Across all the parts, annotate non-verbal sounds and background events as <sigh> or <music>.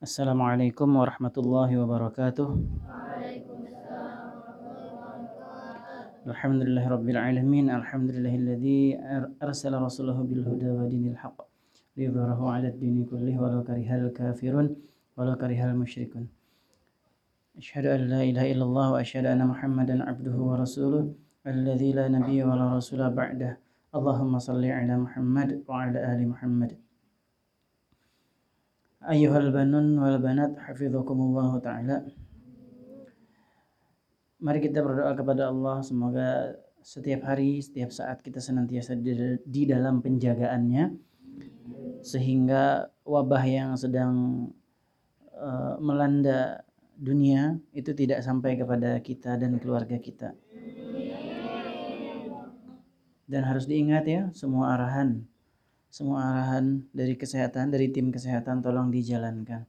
السلام عليكم ورحمة الله وبركاته. الحمد لله رب العالمين. الحمد لله الذي أرسل رسوله بالهدى ودين الحق ليظهره على الدين كله ولو كره الكافرون ولو كره المشركون. أشهد أن لا إله إلا الله وأشهد أن محمدا عبده ورسوله الذي لا نبي ولا رسول بعده. اللهم صل على محمد وعلى آل محمد. Ayuhal banun wal banat hafizakumullah taala. Mari kita berdoa kepada Allah semoga setiap hari, setiap saat kita senantiasa di, dalam penjagaannya sehingga wabah yang sedang uh, melanda dunia itu tidak sampai kepada kita dan keluarga kita. Dan harus diingat ya, semua arahan semua arahan dari kesehatan dari tim kesehatan tolong dijalankan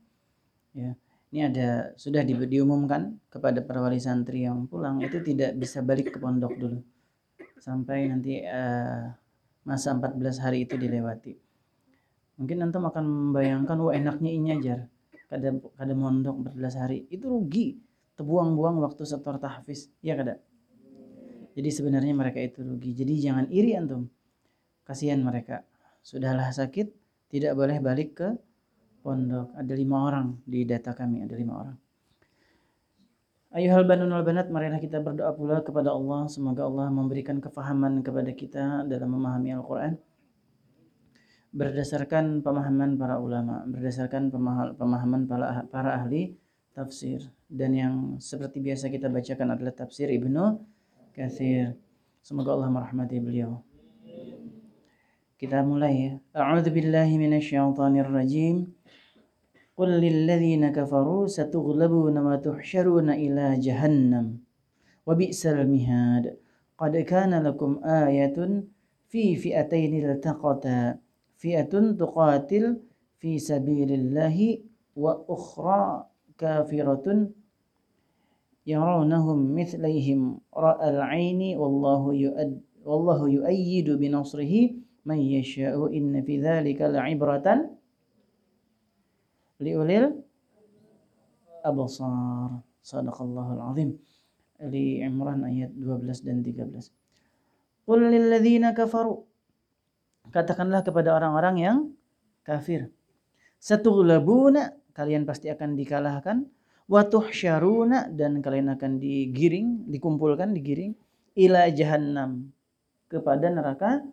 ya. Ini ada sudah di, diumumkan kepada para wali santri yang pulang itu tidak bisa balik ke pondok dulu. Sampai nanti uh, masa 14 hari itu dilewati. Mungkin antum akan membayangkan wah enaknya ini ajar. Kada kada mondok 14 hari itu rugi. Terbuang-buang waktu setor tahfiz ya kada? Jadi sebenarnya mereka itu rugi. Jadi jangan iri antum. Kasihan mereka sudahlah sakit tidak boleh balik ke pondok. Ada lima orang di data kami, ada lima orang. Ayuhal banun wal banat, marilah kita berdoa pula kepada Allah. Semoga Allah memberikan kefahaman kepada kita dalam memahami Al-Quran. Berdasarkan pemahaman para ulama, berdasarkan pemahaman para, para ahli tafsir. Dan yang seperti biasa kita bacakan adalah tafsir Ibnu Kathir. Semoga Allah merahmati beliau. Kita mulai ya. A'udzu billahi minasyaitonir rajim. Qul lil ladzina kafaru satughlabuna wa tuhsyaruna ila jahannam. Wa bi'sal mihad. Qad kana lakum ayatun fi fi'atayn iltaqata. Fi'atun tuqatil fi sabilillahi wa ukhra kafiratun yarawnahum mithlaihim ra'al 'aini wallahu yu'ad wallahu yu'ayyidu bi man yasha'u inna fi dzalika la'ibratan liulil absar. Sadaqallahul azim. Ali Imran ayat 12 dan 13 Qul lil ladzina kafaru. Katakanlah kepada orang-orang yang kafir. Satughlabuna kalian pasti akan dikalahkan. Wa tuhsyaruna dan kalian akan digiring dikumpulkan digiring ila jahannam kepada neraka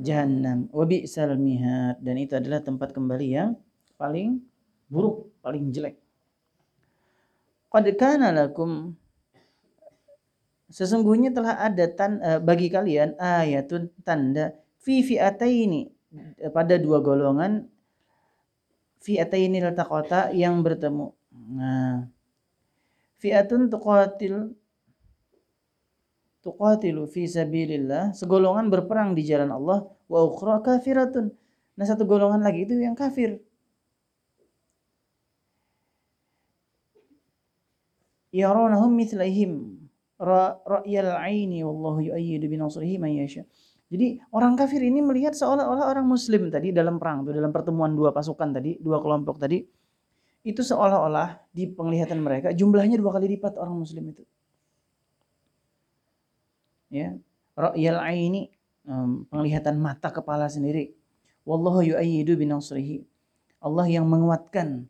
jahannam wa bi'sal mihad dan itu adalah tempat kembali yang paling buruk, paling jelek. Qad kana lakum sesungguhnya telah ada tan, uh, bagi kalian ayatun tanda fi fi'ataini pada dua golongan fi'ataini kota yang bertemu. Nah, fi'atun tuqatil tuqatilu fi sabilillah, segolongan berperang di jalan Allah, wa ukhra kafiratun. Nah, satu golongan lagi itu yang kafir. Yaronahum mithlaihim ra'yal aini wallahu yu'ayyidu bi nasrihi man yasha. Jadi orang kafir ini melihat seolah-olah orang muslim tadi dalam perang itu dalam pertemuan dua pasukan tadi, dua kelompok tadi itu seolah-olah di penglihatan mereka jumlahnya dua kali lipat orang muslim itu ya ra'yal aini penglihatan mata kepala sendiri. Wallahu yu'ayyidu binasrihi Allah yang menguatkan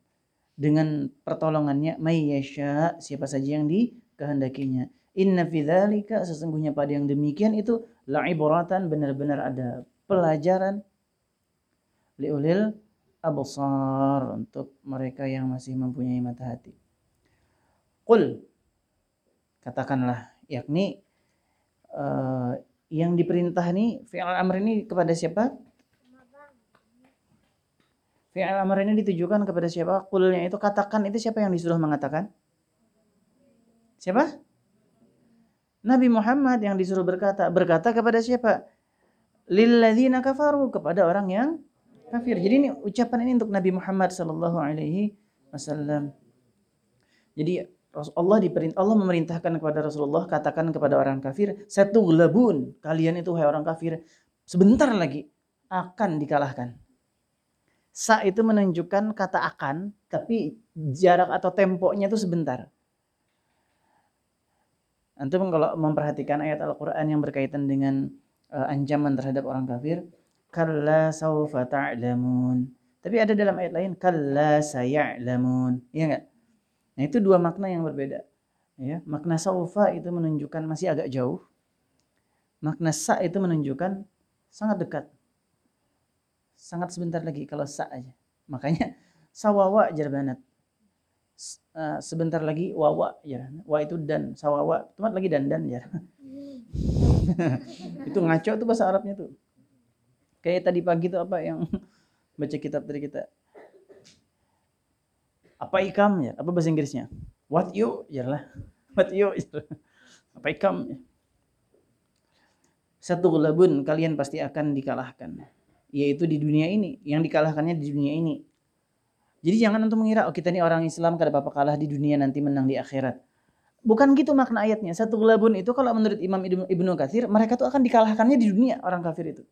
dengan pertolongannya. May yasha siapa saja yang dikehendakinya. Inna fi dzalika sesungguhnya pada yang demikian itu la'ibratan benar-benar ada pelajaran liulil absar untuk mereka yang masih mempunyai mata hati. Qul katakanlah yakni uh, yang diperintah ini fi'il amr ini kepada siapa? Fi'il amr ini ditujukan kepada siapa? Kulnya itu katakan itu siapa yang disuruh mengatakan? Siapa? Nabi Muhammad yang disuruh berkata. Berkata kepada siapa? Lilladzina kafaru kepada orang yang kafir. Jadi ini ucapan ini untuk Nabi Muhammad sallallahu alaihi wasallam. Jadi Allah diperintah Allah memerintahkan kepada Rasulullah katakan kepada orang kafir satu gelabun kalian itu hai orang kafir sebentar lagi akan dikalahkan Sa itu menunjukkan kata akan, tapi jarak atau temponya itu sebentar. Antum kalau memperhatikan ayat Al-Quran yang berkaitan dengan uh, ancaman terhadap orang kafir, kalla saufa ta'lamun. Tapi ada dalam ayat lain, kalla saya'lamun. Iya enggak? Nah itu dua makna yang berbeda. Ya, makna saufa itu menunjukkan masih agak jauh. Makna sa itu menunjukkan sangat dekat sangat sebentar lagi kalau sa aja. Makanya sawawa jarbanat. Uh, sebentar lagi wawa ya. Wa itu dan sawawa. Temat lagi dan dan ya. <laughs> itu ngaco tuh bahasa Arabnya tuh. Kayak tadi pagi tuh apa yang <laughs> baca kitab dari kita. Apa ikam ya? Apa bahasa Inggrisnya? What you? Ya lah. <laughs> What you? Apa ikam? Ya. Satu labun kalian pasti akan dikalahkan yaitu di dunia ini yang dikalahkannya di dunia ini jadi jangan untuk mengira oh kita ini orang Islam kada apa kalah di dunia nanti menang di akhirat bukan gitu makna ayatnya satu labun itu kalau menurut Imam Ibnu Katsir mereka tuh akan dikalahkannya di dunia orang kafir itu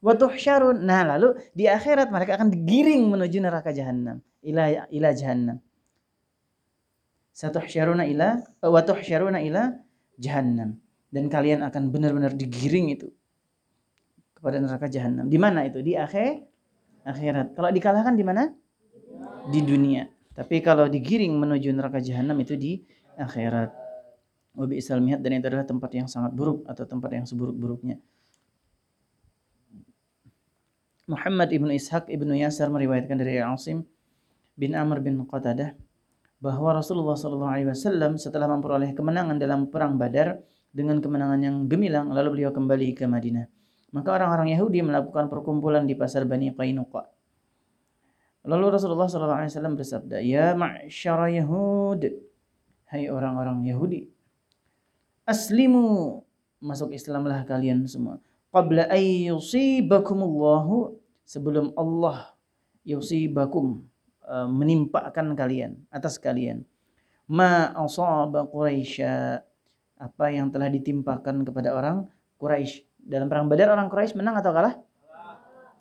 Watuh syarun. Nah lalu di akhirat mereka akan digiring menuju neraka jahanam. Ila ila jahanam. Satu syaruna ila watuh syaruna ila jahannam. Dan kalian akan benar-benar digiring itu kepada neraka jahanam. Di mana itu? Di akhir akhirat. Kalau dikalahkan di mana? Di dunia. Tapi kalau digiring menuju neraka jahanam itu di akhirat. Wabi islamiyat dan itu adalah tempat yang sangat buruk atau tempat yang seburuk-buruknya. Muhammad ibnu Ishaq ibnu Yasar meriwayatkan dari Asim bin Amr bin Qatadah bahwa Rasulullah SAW setelah memperoleh kemenangan dalam perang Badar dengan kemenangan yang gemilang lalu beliau kembali ke Madinah. Maka orang-orang Yahudi melakukan perkumpulan di pasar Bani Qainuqa. Lalu Rasulullah SAW bersabda, Ya ma'syara Yahud, hai orang-orang Yahudi, aslimu, masuk Islamlah kalian semua. Qabla ayyusibakumullahu, sebelum Allah yusibakum, menimpakan kalian, atas kalian. Ma asaba Quraisy apa yang telah ditimpakan kepada orang Quraisy dalam perang Badar orang Quraisy menang atau kalah?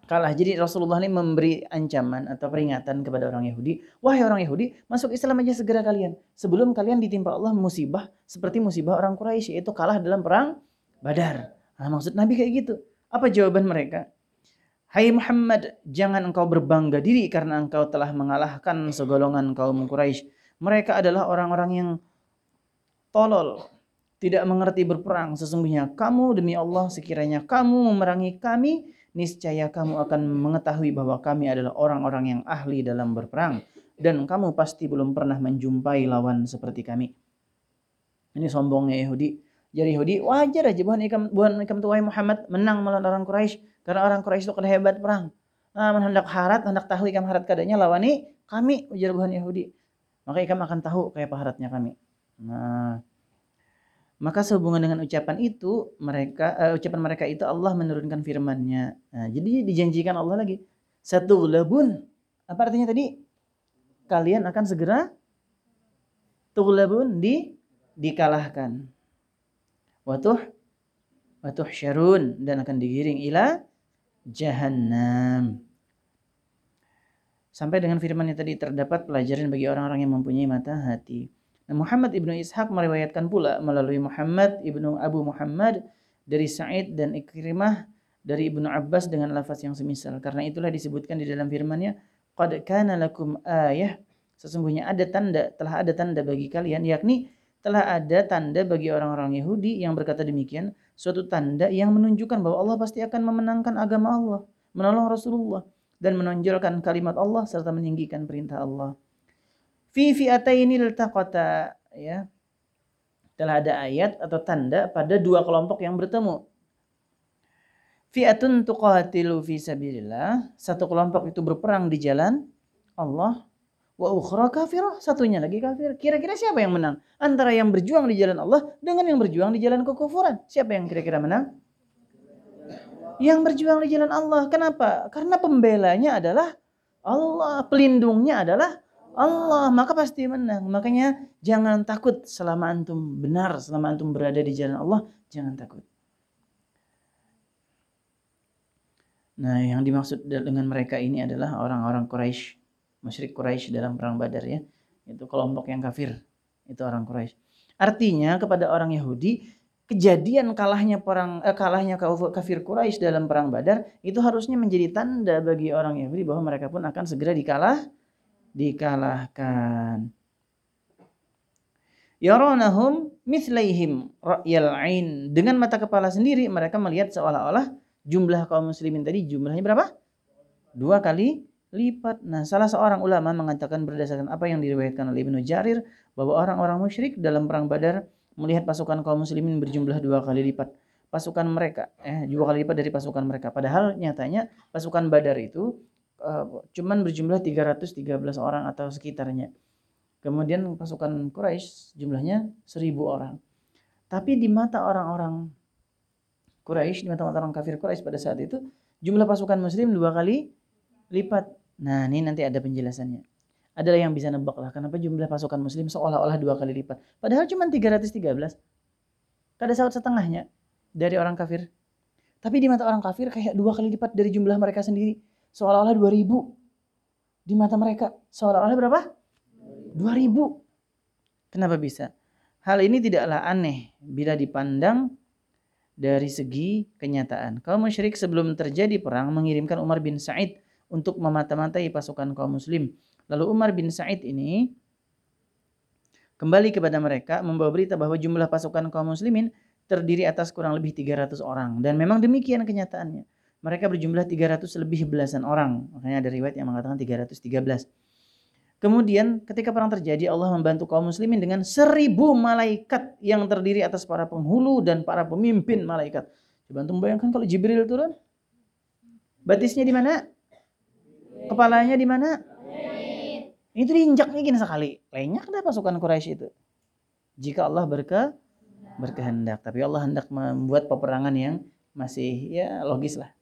Kalah. Jadi Rasulullah ini memberi ancaman atau peringatan kepada orang Yahudi. Wahai orang Yahudi, masuk Islam aja segera kalian. Sebelum kalian ditimpa Allah musibah seperti musibah orang Quraisy yaitu kalah dalam perang Badar. Nah, maksud Nabi kayak gitu. Apa jawaban mereka? Hai Muhammad, jangan engkau berbangga diri karena engkau telah mengalahkan segolongan kaum Quraisy. Mereka adalah orang-orang yang tolol, tidak mengerti berperang. Sesungguhnya kamu demi Allah sekiranya kamu memerangi kami, niscaya kamu akan mengetahui bahwa kami adalah orang-orang yang ahli dalam berperang. Dan kamu pasti belum pernah menjumpai lawan seperti kami. Ini sombongnya Yahudi. Jadi Yahudi wajar aja bukan ikam bukan ikam tuai Muhammad menang melawan orang Quraisy karena orang Quraisy itu kada hebat perang. Nah, hendak harat, hendak tahu ikam harat kadanya lawan ini kami ujar bukan Yahudi. Maka ikam akan tahu kayak haratnya kami. Nah, maka sehubungan dengan ucapan itu mereka uh, ucapan mereka itu Allah menurunkan firman-Nya. Nah, jadi dijanjikan Allah lagi satu labun. Apa artinya tadi? Kalian akan segera tughlabun di dikalahkan. Watuh watuh syarun dan akan digiring ila jahannam. Sampai dengan firman-Nya tadi terdapat pelajaran bagi orang-orang yang mempunyai mata hati. Nah, Muhammad ibnu Ishaq meriwayatkan pula melalui Muhammad ibnu Abu Muhammad dari Sa'id dan Ikrimah dari Ibnu Abbas dengan lafaz yang semisal. Karena itulah disebutkan di dalam firman-Nya, "Qad kana lakum ayah." Sesungguhnya ada tanda, telah ada tanda bagi kalian, yakni telah ada tanda bagi orang-orang Yahudi yang berkata demikian, suatu tanda yang menunjukkan bahwa Allah pasti akan memenangkan agama Allah, menolong Rasulullah dan menonjolkan kalimat Allah serta meninggikan perintah Allah. Fi fi'ataini iltaqata ya. Telah ada ayat atau tanda pada dua kelompok yang bertemu. Fi'atun tuqatilu fi sabilillah. Satu kelompok itu berperang di jalan Allah wa ukhra kafirah satunya lagi kafir. Kira-kira siapa yang menang? Antara yang berjuang di jalan Allah dengan yang berjuang di jalan kekufuran. Siapa yang kira-kira menang? Yang berjuang di jalan Allah. Kenapa? Karena pembelanya adalah Allah pelindungnya adalah Allah. Maka pasti menang. Makanya jangan takut selama antum benar, selama antum berada di jalan Allah, jangan takut. Nah, yang dimaksud dengan mereka ini adalah orang-orang Quraisy, musyrik Quraisy dalam perang Badar ya. Itu kelompok yang kafir. Itu orang Quraisy. Artinya kepada orang Yahudi kejadian kalahnya perang eh, kalahnya kafir Quraisy dalam perang Badar itu harusnya menjadi tanda bagi orang Yahudi bahwa mereka pun akan segera dikalah dikalahkan. Yaronahum mithlaihim ra'yal ain. Dengan mata kepala sendiri mereka melihat seolah-olah jumlah kaum muslimin tadi jumlahnya berapa? Dua kali lipat. Nah, salah seorang ulama mengatakan berdasarkan apa yang diriwayatkan oleh Ibnu Jarir bahwa orang-orang musyrik dalam perang Badar melihat pasukan kaum muslimin berjumlah dua kali lipat pasukan mereka eh dua kali lipat dari pasukan mereka. Padahal nyatanya pasukan Badar itu uh, cuman berjumlah 313 orang atau sekitarnya. Kemudian pasukan Quraisy jumlahnya 1000 orang. Tapi di mata orang-orang Quraisy, di mata orang kafir Quraisy pada saat itu jumlah pasukan muslim dua kali lipat. Nah, ini nanti ada penjelasannya. Adalah yang bisa nebak lah kenapa jumlah pasukan muslim seolah-olah dua kali lipat. Padahal cuma 313. Kada saat setengahnya dari orang kafir. Tapi di mata orang kafir kayak dua kali lipat dari jumlah mereka sendiri. Seolah-olah 2000. Di mata mereka seolah-olah berapa? 2000. Kenapa bisa? Hal ini tidaklah aneh bila dipandang dari segi kenyataan. Kaum musyrik sebelum terjadi perang mengirimkan Umar bin Said untuk memata-matai pasukan kaum muslim. Lalu Umar bin Said ini kembali kepada mereka membawa berita bahwa jumlah pasukan kaum muslimin terdiri atas kurang lebih 300 orang dan memang demikian kenyataannya. Mereka berjumlah 300 lebih belasan orang. Makanya ada riwayat yang mengatakan 313. Kemudian ketika perang terjadi Allah membantu kaum muslimin dengan seribu malaikat yang terdiri atas para penghulu dan para pemimpin malaikat. Coba untuk membayangkan kalau Jibril turun. Batisnya di mana? Kepalanya di mana? Itu diinjaknya gini sekali. Lenyap dah pasukan Quraisy itu. Jika Allah berke berkehendak. Tapi Allah hendak membuat peperangan yang masih ya logis lah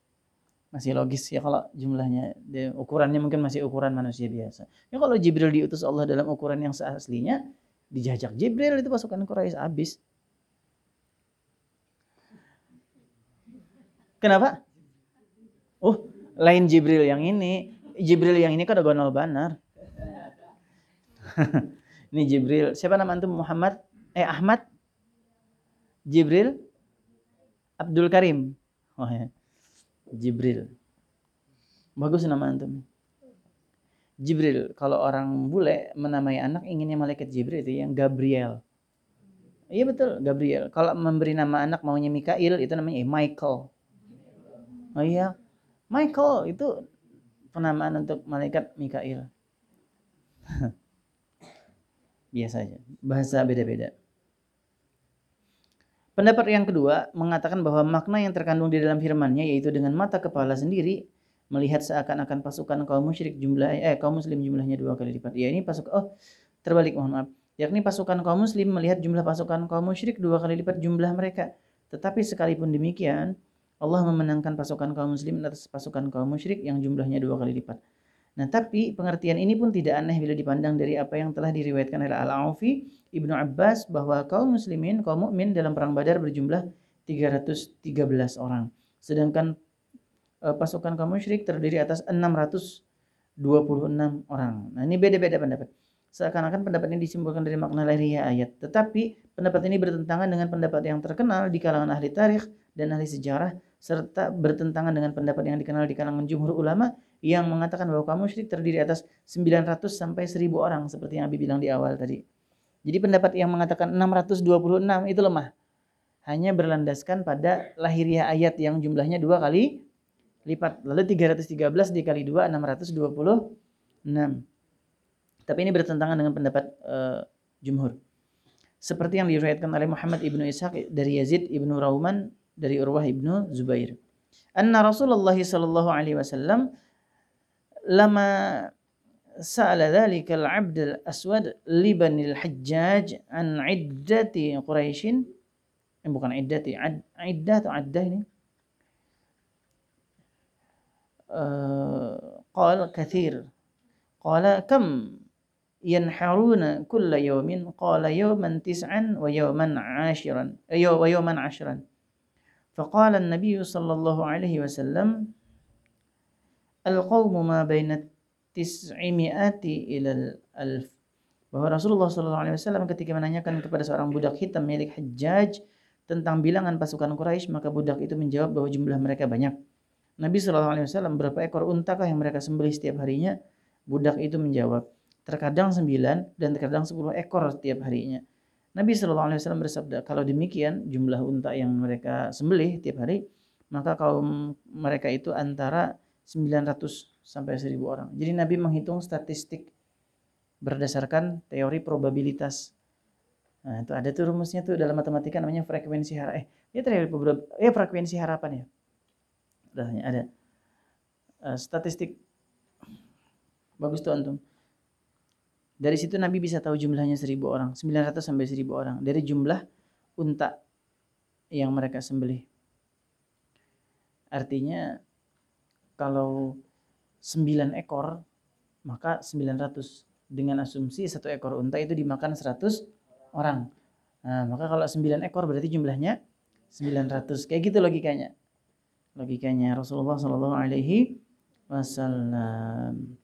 masih logis ya kalau jumlahnya ukurannya mungkin masih ukuran manusia biasa. Ya kalau Jibril diutus Allah dalam ukuran yang seaslinya dijajak Jibril itu pasukan Quraisy habis. Kenapa? Oh, lain Jibril yang ini. Jibril yang ini kan gonol banar. <laughs> ini Jibril. Siapa nama antum? Muhammad? Eh Ahmad? Jibril? Abdul Karim. Oh ya. Jibril. Bagus nama antum. Jibril. Kalau orang bule menamai anak inginnya malaikat Jibril itu yang Gabriel. Iya betul, Gabriel. Kalau memberi nama anak maunya Mikail itu namanya eh, Michael. Oh iya, Michael itu penamaan untuk malaikat Mikail. <laughs> Biasa aja. Bahasa beda-beda. Pendapat yang kedua mengatakan bahwa makna yang terkandung di dalam firman-Nya yaitu dengan mata kepala sendiri melihat seakan-akan pasukan kaum musyrik jumlah eh kaum muslim jumlahnya dua kali lipat. Ya ini pasukan oh terbalik mohon maaf. Yakni pasukan kaum muslim melihat jumlah pasukan kaum musyrik dua kali lipat jumlah mereka. Tetapi sekalipun demikian Allah memenangkan pasukan kaum muslim atas pasukan kaum musyrik yang jumlahnya dua kali lipat. Nah, tapi pengertian ini pun tidak aneh bila dipandang dari apa yang telah diriwayatkan oleh Al-Aufi, Ibnu Abbas bahwa kaum muslimin, kaum mukmin dalam perang Badar berjumlah 313 orang. Sedangkan e, pasukan kaum musyrik terdiri atas 626 orang. Nah, ini beda-beda pendapat. Seakan-akan pendapat ini disimpulkan dari makna lahiriah ayat. Tetapi pendapat ini bertentangan dengan pendapat yang terkenal di kalangan ahli tarikh dan ahli sejarah serta bertentangan dengan pendapat yang dikenal di kalangan jumhur ulama yang mengatakan bahwa kaum musyrik terdiri atas 900 sampai 1000 orang seperti yang Abi bilang di awal tadi. Jadi pendapat yang mengatakan 626 itu lemah. Hanya berlandaskan pada lahiriah ayat yang jumlahnya dua kali lipat. Lalu 313 dikali 2 626. Tapi ini bertentangan dengan pendapat uh, jumhur. Seperti yang diriwayatkan oleh Muhammad ibnu Ishaq dari Yazid ibnu Rauman dari Urwah ibnu Zubair. Anna Rasulullah sallallahu alaihi wasallam lama sa'ala dhalika al-'abd al-aswad li bani al-hajjaj an 'iddati Quraisyin eh, bukan iddati iddah atau addah ini uh, qala kathir qala kam yanharuna kulla yawmin qala yawman tis'an wa yawman ashiran eh, ayo wa yawman ashiran. Faqala an-nabiy sallallahu alaihi wasallam al-qawmu ma baina tis'imi'ati ila al-alf. Bahwa Rasulullah sallallahu alaihi wasallam ketika menanyakan kepada seorang budak hitam milik Hajjaj tentang bilangan pasukan Quraisy maka budak itu menjawab bahwa jumlah mereka banyak. Nabi sallallahu alaihi wasallam berapa ekor untakah yang mereka sembelih setiap harinya? Budak itu menjawab terkadang sembilan dan terkadang sepuluh ekor setiap harinya. Nabi SAW bersabda, kalau demikian jumlah unta yang mereka sembelih tiap hari, maka kaum mereka itu antara 900 sampai 1000 orang. Jadi Nabi menghitung statistik berdasarkan teori probabilitas. Nah, itu ada tuh rumusnya tuh dalam matematika namanya frekuensi harapan. Eh, ya teori eh frekuensi harapan ya. Ada ada. Uh, statistik bagus tuh antum. Dari situ Nabi bisa tahu jumlahnya 1000 orang, 900 sampai 1000 orang dari jumlah unta yang mereka sembelih. Artinya kalau 9 ekor maka 900 dengan asumsi satu ekor unta itu dimakan 100 orang. Nah, maka kalau 9 ekor berarti jumlahnya 900. Kayak gitu logikanya. Logikanya Rasulullah Shallallahu alaihi wasallam.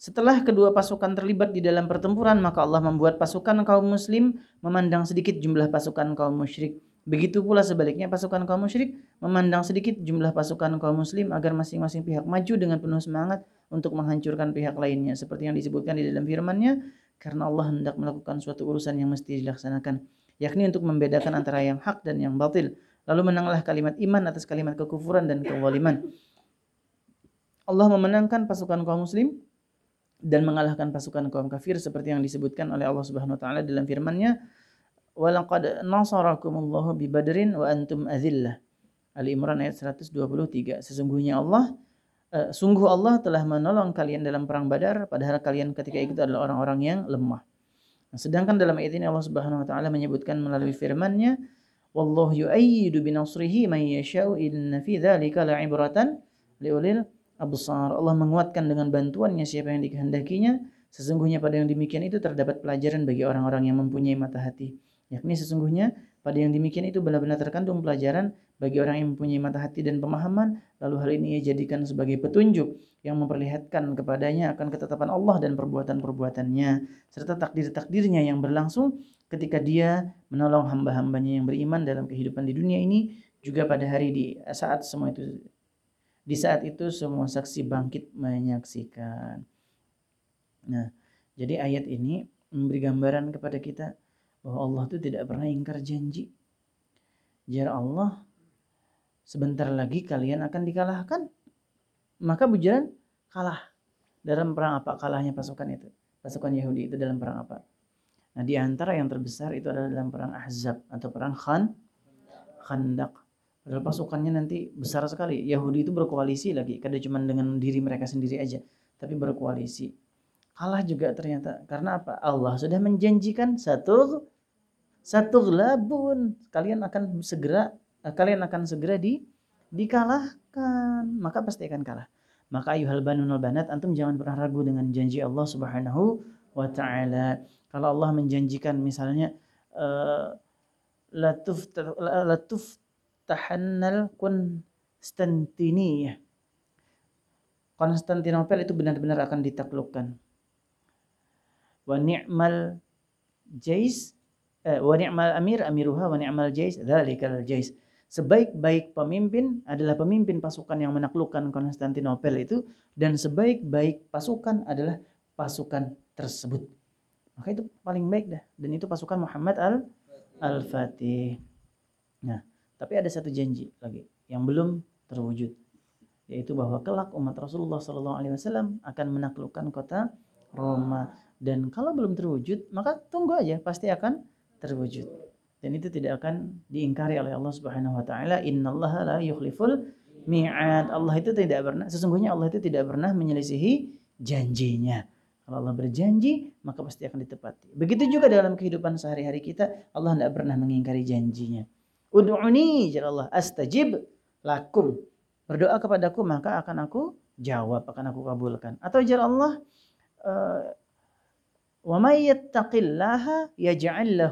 Setelah kedua pasukan terlibat di dalam pertempuran, maka Allah membuat pasukan kaum muslim memandang sedikit jumlah pasukan kaum musyrik. Begitu pula sebaliknya pasukan kaum musyrik memandang sedikit jumlah pasukan kaum muslim agar masing-masing pihak maju dengan penuh semangat untuk menghancurkan pihak lainnya. Seperti yang disebutkan di dalam firman-Nya, karena Allah hendak melakukan suatu urusan yang mesti dilaksanakan, yakni untuk membedakan antara yang hak dan yang batil. Lalu menanglah kalimat iman atas kalimat kekufuran dan kezaliman. Allah memenangkan pasukan kaum muslim dan mengalahkan pasukan kaum kafir seperti yang disebutkan oleh Allah Subhanahu wa taala dalam firman-Nya walaqad nasarakumullahu bi badrin wa antum azillah Ali Imran ayat 123 sesungguhnya Allah uh, sungguh Allah telah menolong kalian dalam perang Badar padahal kalian ketika itu adalah orang-orang yang lemah. Nah, sedangkan dalam ayat ini Allah Subhanahu wa taala menyebutkan melalui firman-Nya wallahu yu'ayyidu bi nasrihi man yasha'u inna fi dzalika la'ibratan liulil absar. Allah menguatkan dengan bantuannya siapa yang dikehendakinya. Sesungguhnya pada yang demikian itu terdapat pelajaran bagi orang-orang yang mempunyai mata hati. Yakni sesungguhnya pada yang demikian itu benar-benar terkandung pelajaran bagi orang yang mempunyai mata hati dan pemahaman. Lalu hal ini ia jadikan sebagai petunjuk yang memperlihatkan kepadanya akan ketetapan Allah dan perbuatan-perbuatannya. Serta takdir-takdirnya yang berlangsung ketika dia menolong hamba-hambanya yang beriman dalam kehidupan di dunia ini. Juga pada hari di saat semua itu di saat itu semua saksi bangkit menyaksikan. Nah, jadi ayat ini memberi gambaran kepada kita bahwa Allah itu tidak pernah ingkar janji. Jika Allah sebentar lagi kalian akan dikalahkan. Maka bujaran kalah. Dalam perang apa kalahnya pasukan itu? Pasukan Yahudi itu dalam perang apa? Nah, di antara yang terbesar itu adalah dalam perang Ahzab atau perang Khan Khandak. Padahal pasukannya nanti besar sekali. Yahudi itu berkoalisi lagi, kada cuma dengan diri mereka sendiri aja, tapi berkoalisi. Kalah juga ternyata. Karena apa? Allah sudah menjanjikan satu satu labun. Kalian akan segera eh, kalian akan segera di dikalahkan. Maka pasti akan kalah. Maka ayuhal banunul banat antum jangan pernah ragu dengan janji Allah Subhanahu wa taala. Kalau Allah menjanjikan misalnya uh, latuf latuf tahannal Konstantiniyah. Konstantinopel itu benar-benar akan ditaklukkan. Wa ni'mal jais eh, wa ni'mal amir amiruha wa ni'mal jais dzalikal jais. Sebaik-baik pemimpin adalah pemimpin pasukan yang menaklukkan Konstantinopel itu dan sebaik-baik pasukan adalah pasukan tersebut. Maka itu paling baik dah dan itu pasukan Muhammad al Al-Fatih. Nah, tapi ada satu janji lagi yang belum terwujud, yaitu bahwa kelak umat Rasulullah SAW akan menaklukkan kota Roma. Dan kalau belum terwujud, maka tunggu aja, pasti akan terwujud. Dan itu tidak akan diingkari oleh Allah Subhanahu wa taala. Innallaha la yukhliful mi'ad. Allah itu tidak pernah sesungguhnya Allah itu tidak pernah menyelisihi janjinya. Kalau Allah berjanji, maka pasti akan ditepati. Begitu juga dalam kehidupan sehari-hari kita, Allah tidak pernah mengingkari janjinya. Ud'uni Allah astajib lakum. berdoa kepadaku maka akan aku jawab, akan aku kabulkan. Atau jar Allah uh, wa may yattaqillaha yaj'al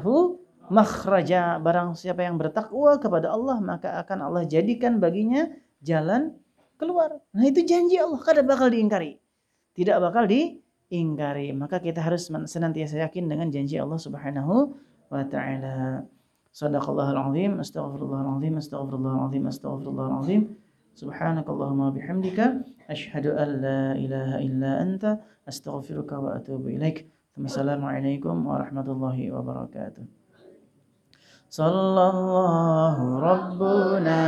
makhraja. Barang siapa yang bertakwa kepada Allah maka akan Allah jadikan baginya jalan keluar. Nah, itu janji Allah kada bakal diingkari. Tidak bakal diingkari. Maka kita harus senantiasa yakin dengan janji Allah Subhanahu wa taala. صدق الله العظيم أستغفر الله العظيم أستغفر الله العظيم أستغفر الله العظيم. سبحانك اللهم وبحمدك أشهد أن لا إله إلا أنت أستغفرك وأتوب إليك. ثم السلام عليكم ورحمة الله وبركاته. صلى الله ربنا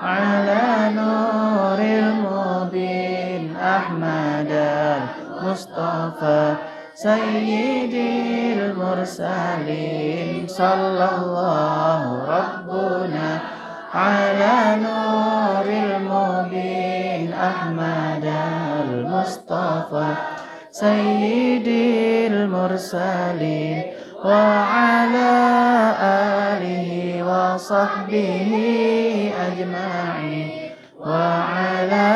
على نور المبين أحمد المصطفى. سيد المرسلين صلى الله ربنا على نور المبين أحمد المصطفى سيد المرسلين وعلى آله وصحبه أجمعين وعلى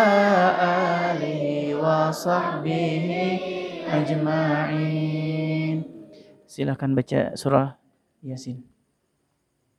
آله وصحبه ajma'in. Silakan baca surah Yasin.